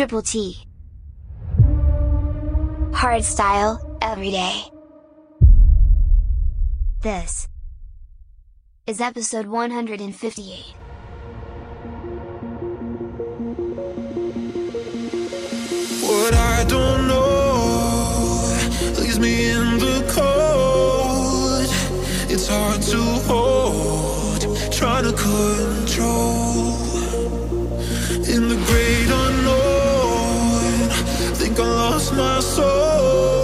Triple T. Hardstyle, every day. This is episode 158. What I don't know leaves me in the cold. It's hard to hold, trying to cut. I lost my soul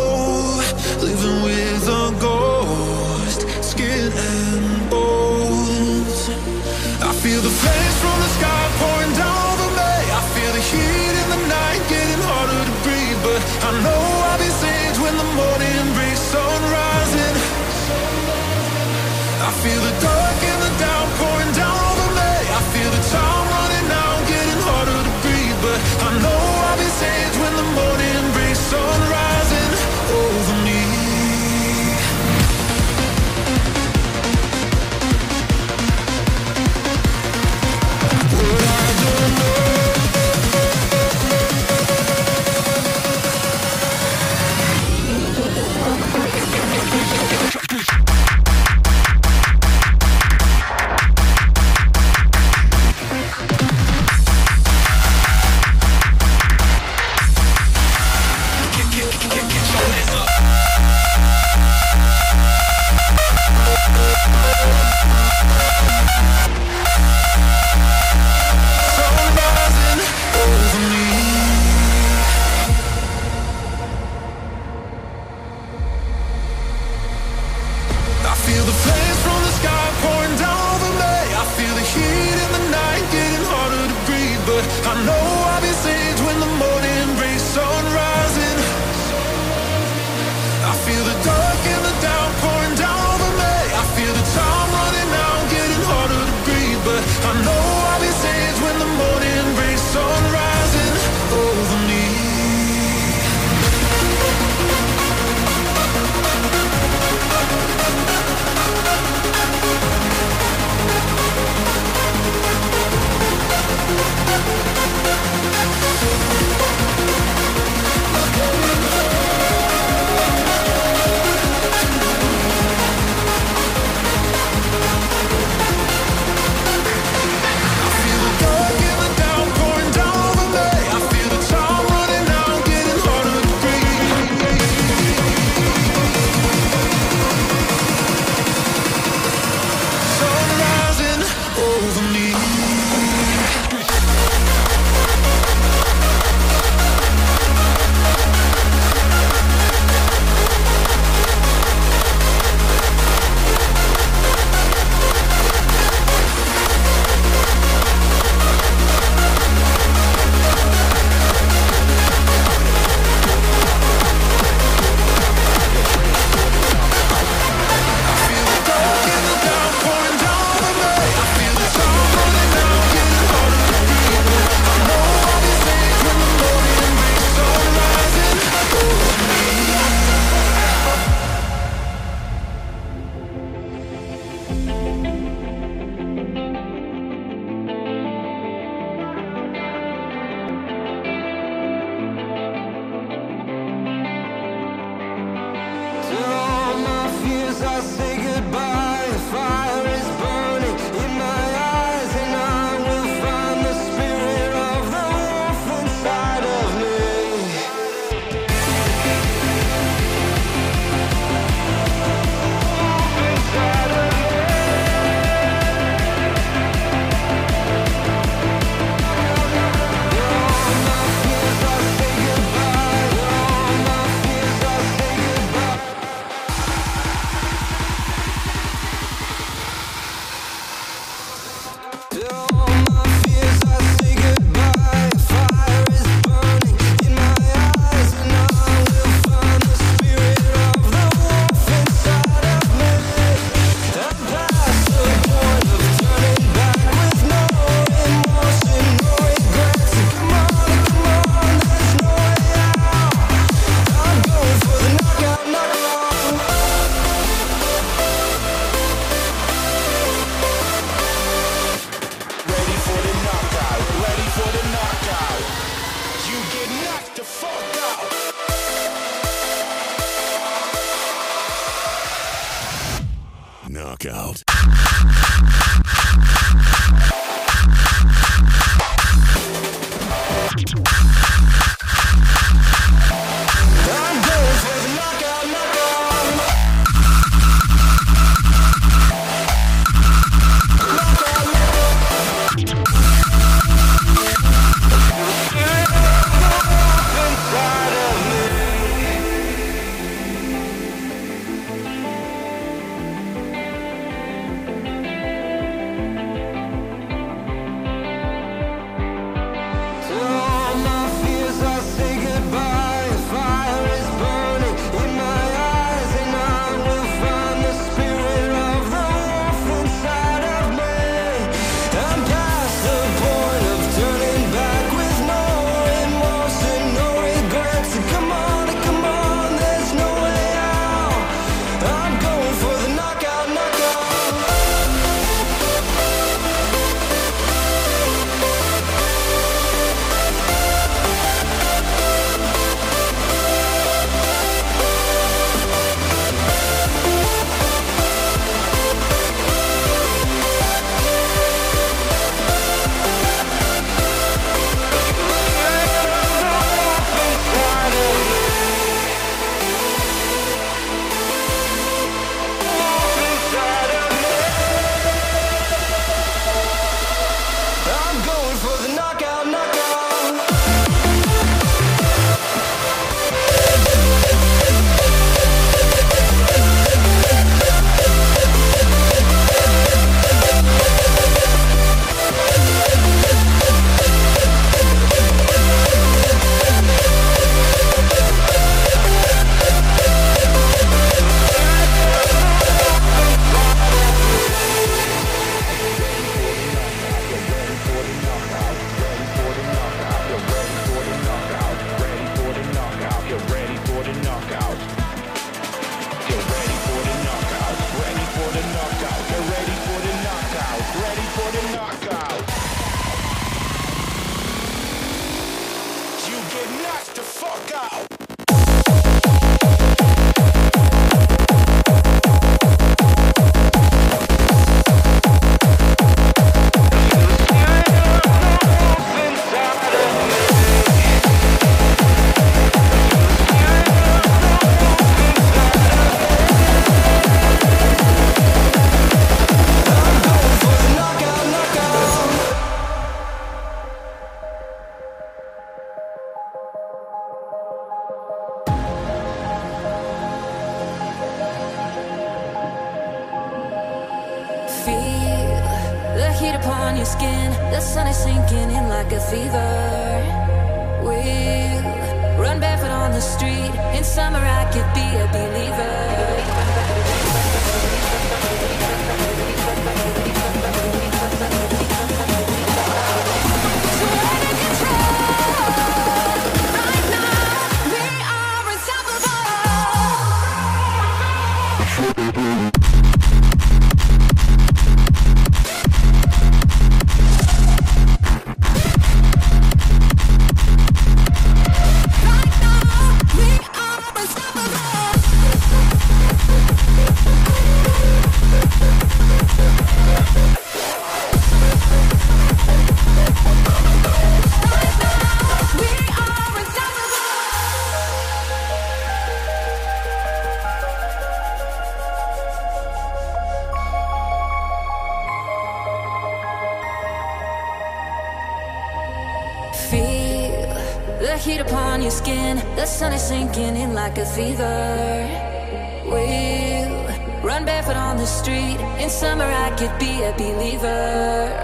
street. In summer, I could be a believer.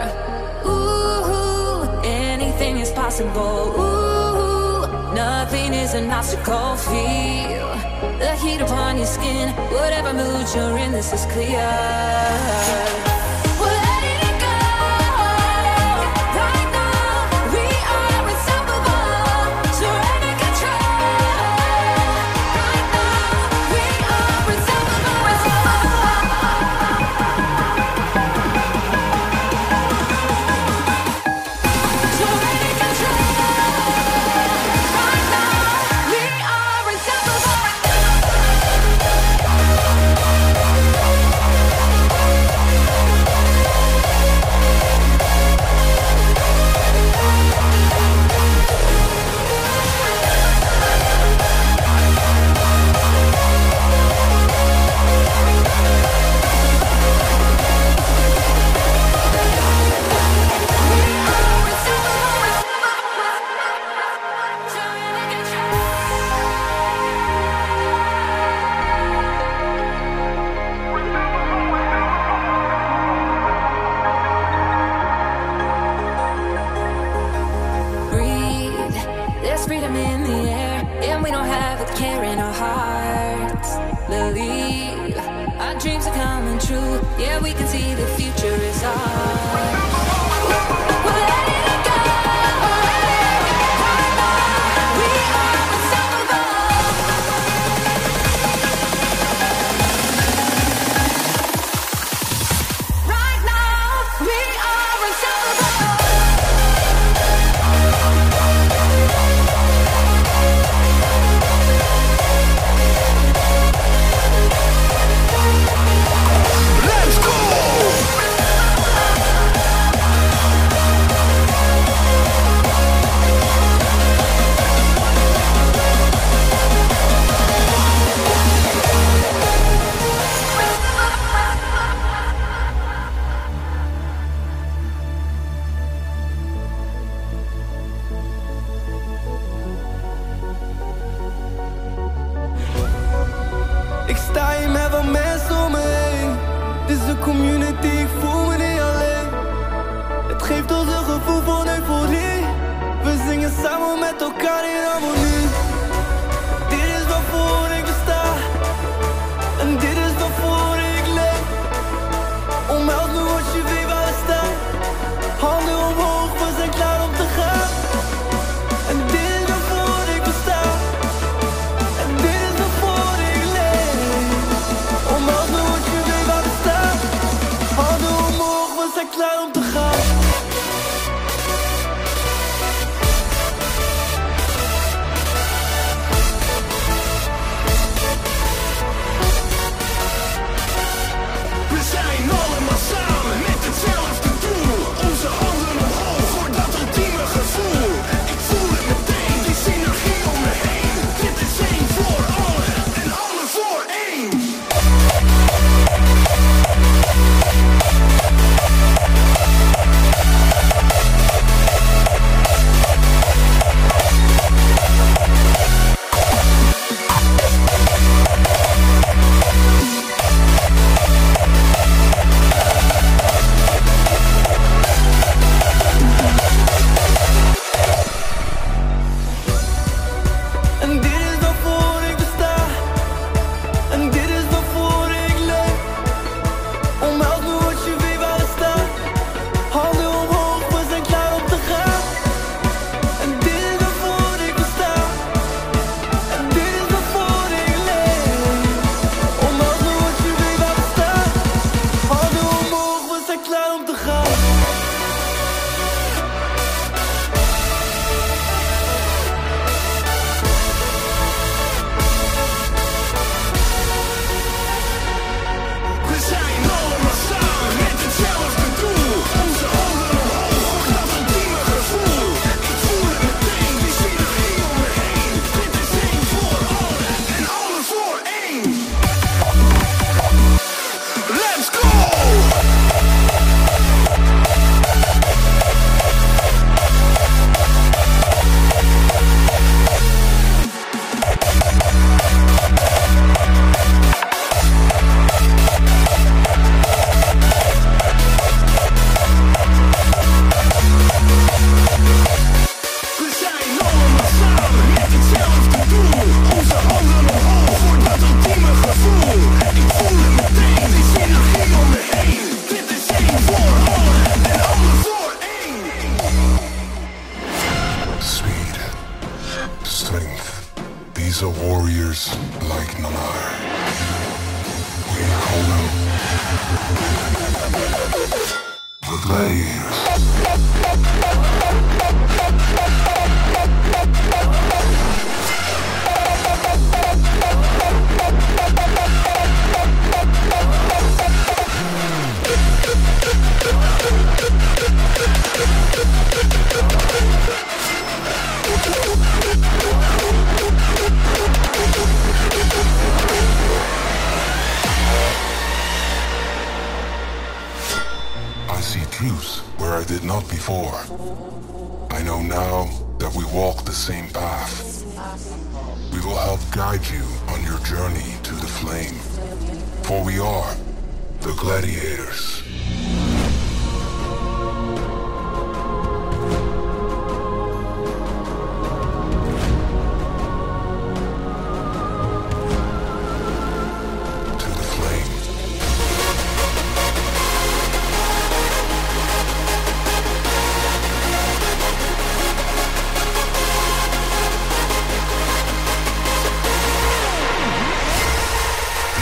Ooh, anything is possible. Ooh, nothing is an obstacle. Feel the heat upon your skin. Whatever mood you're in, this is clear.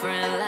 different.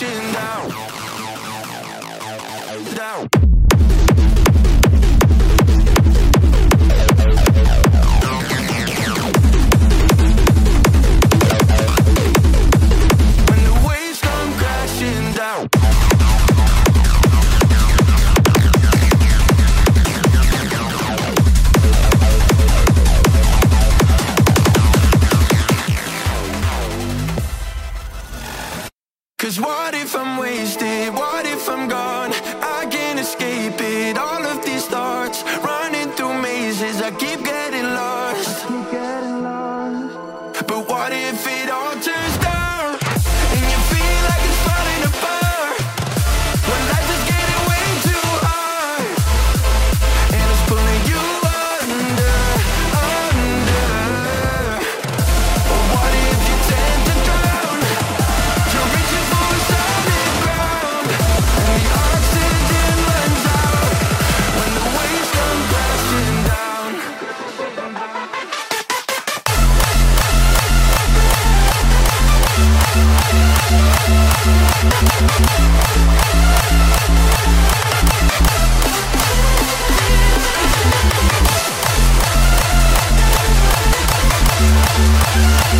The Digital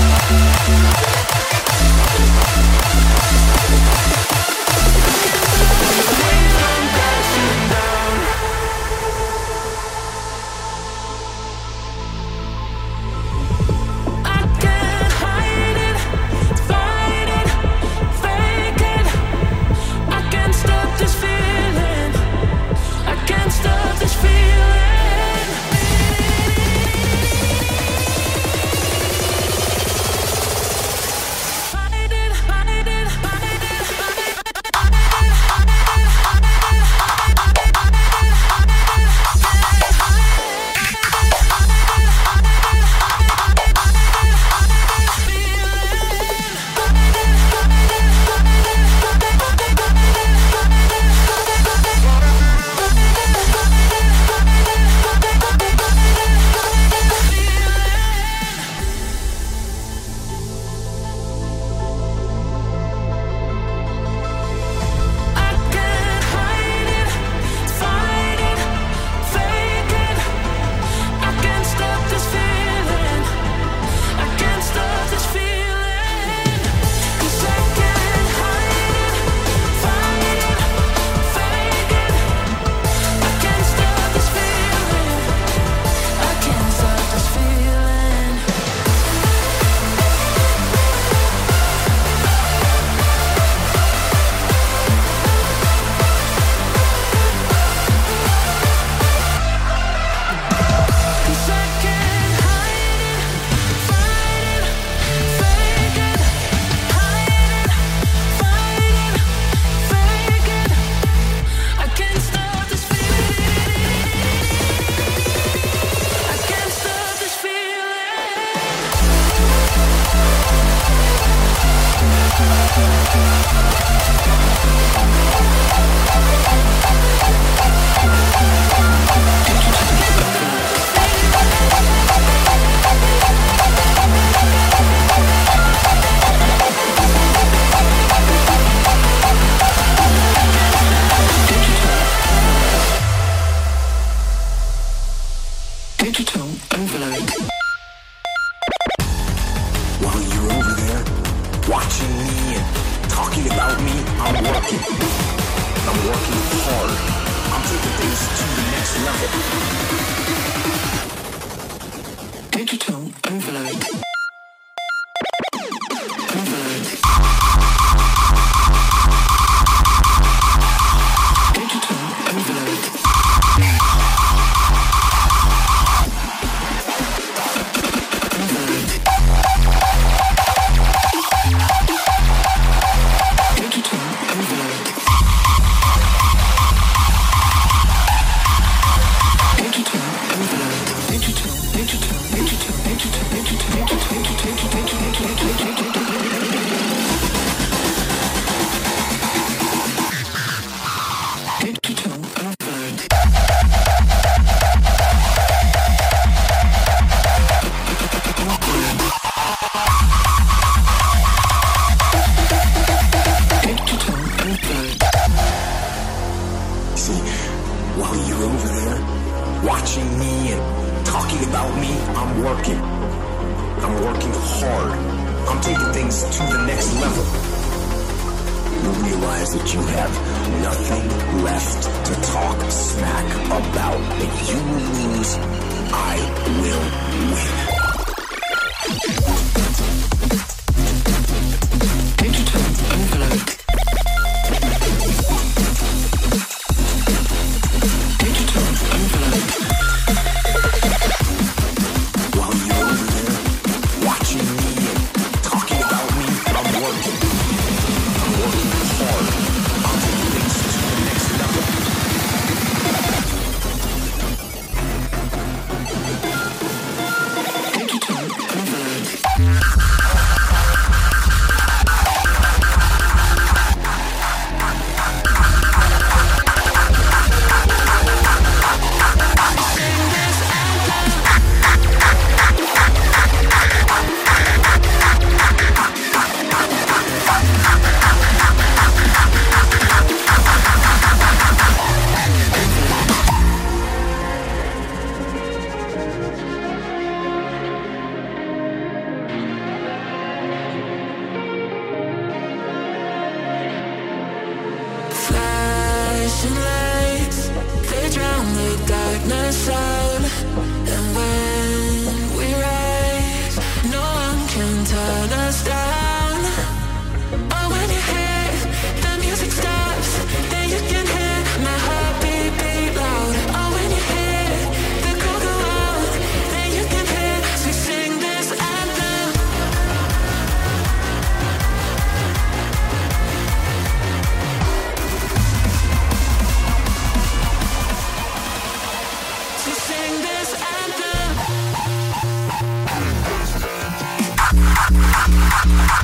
Triple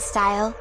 style.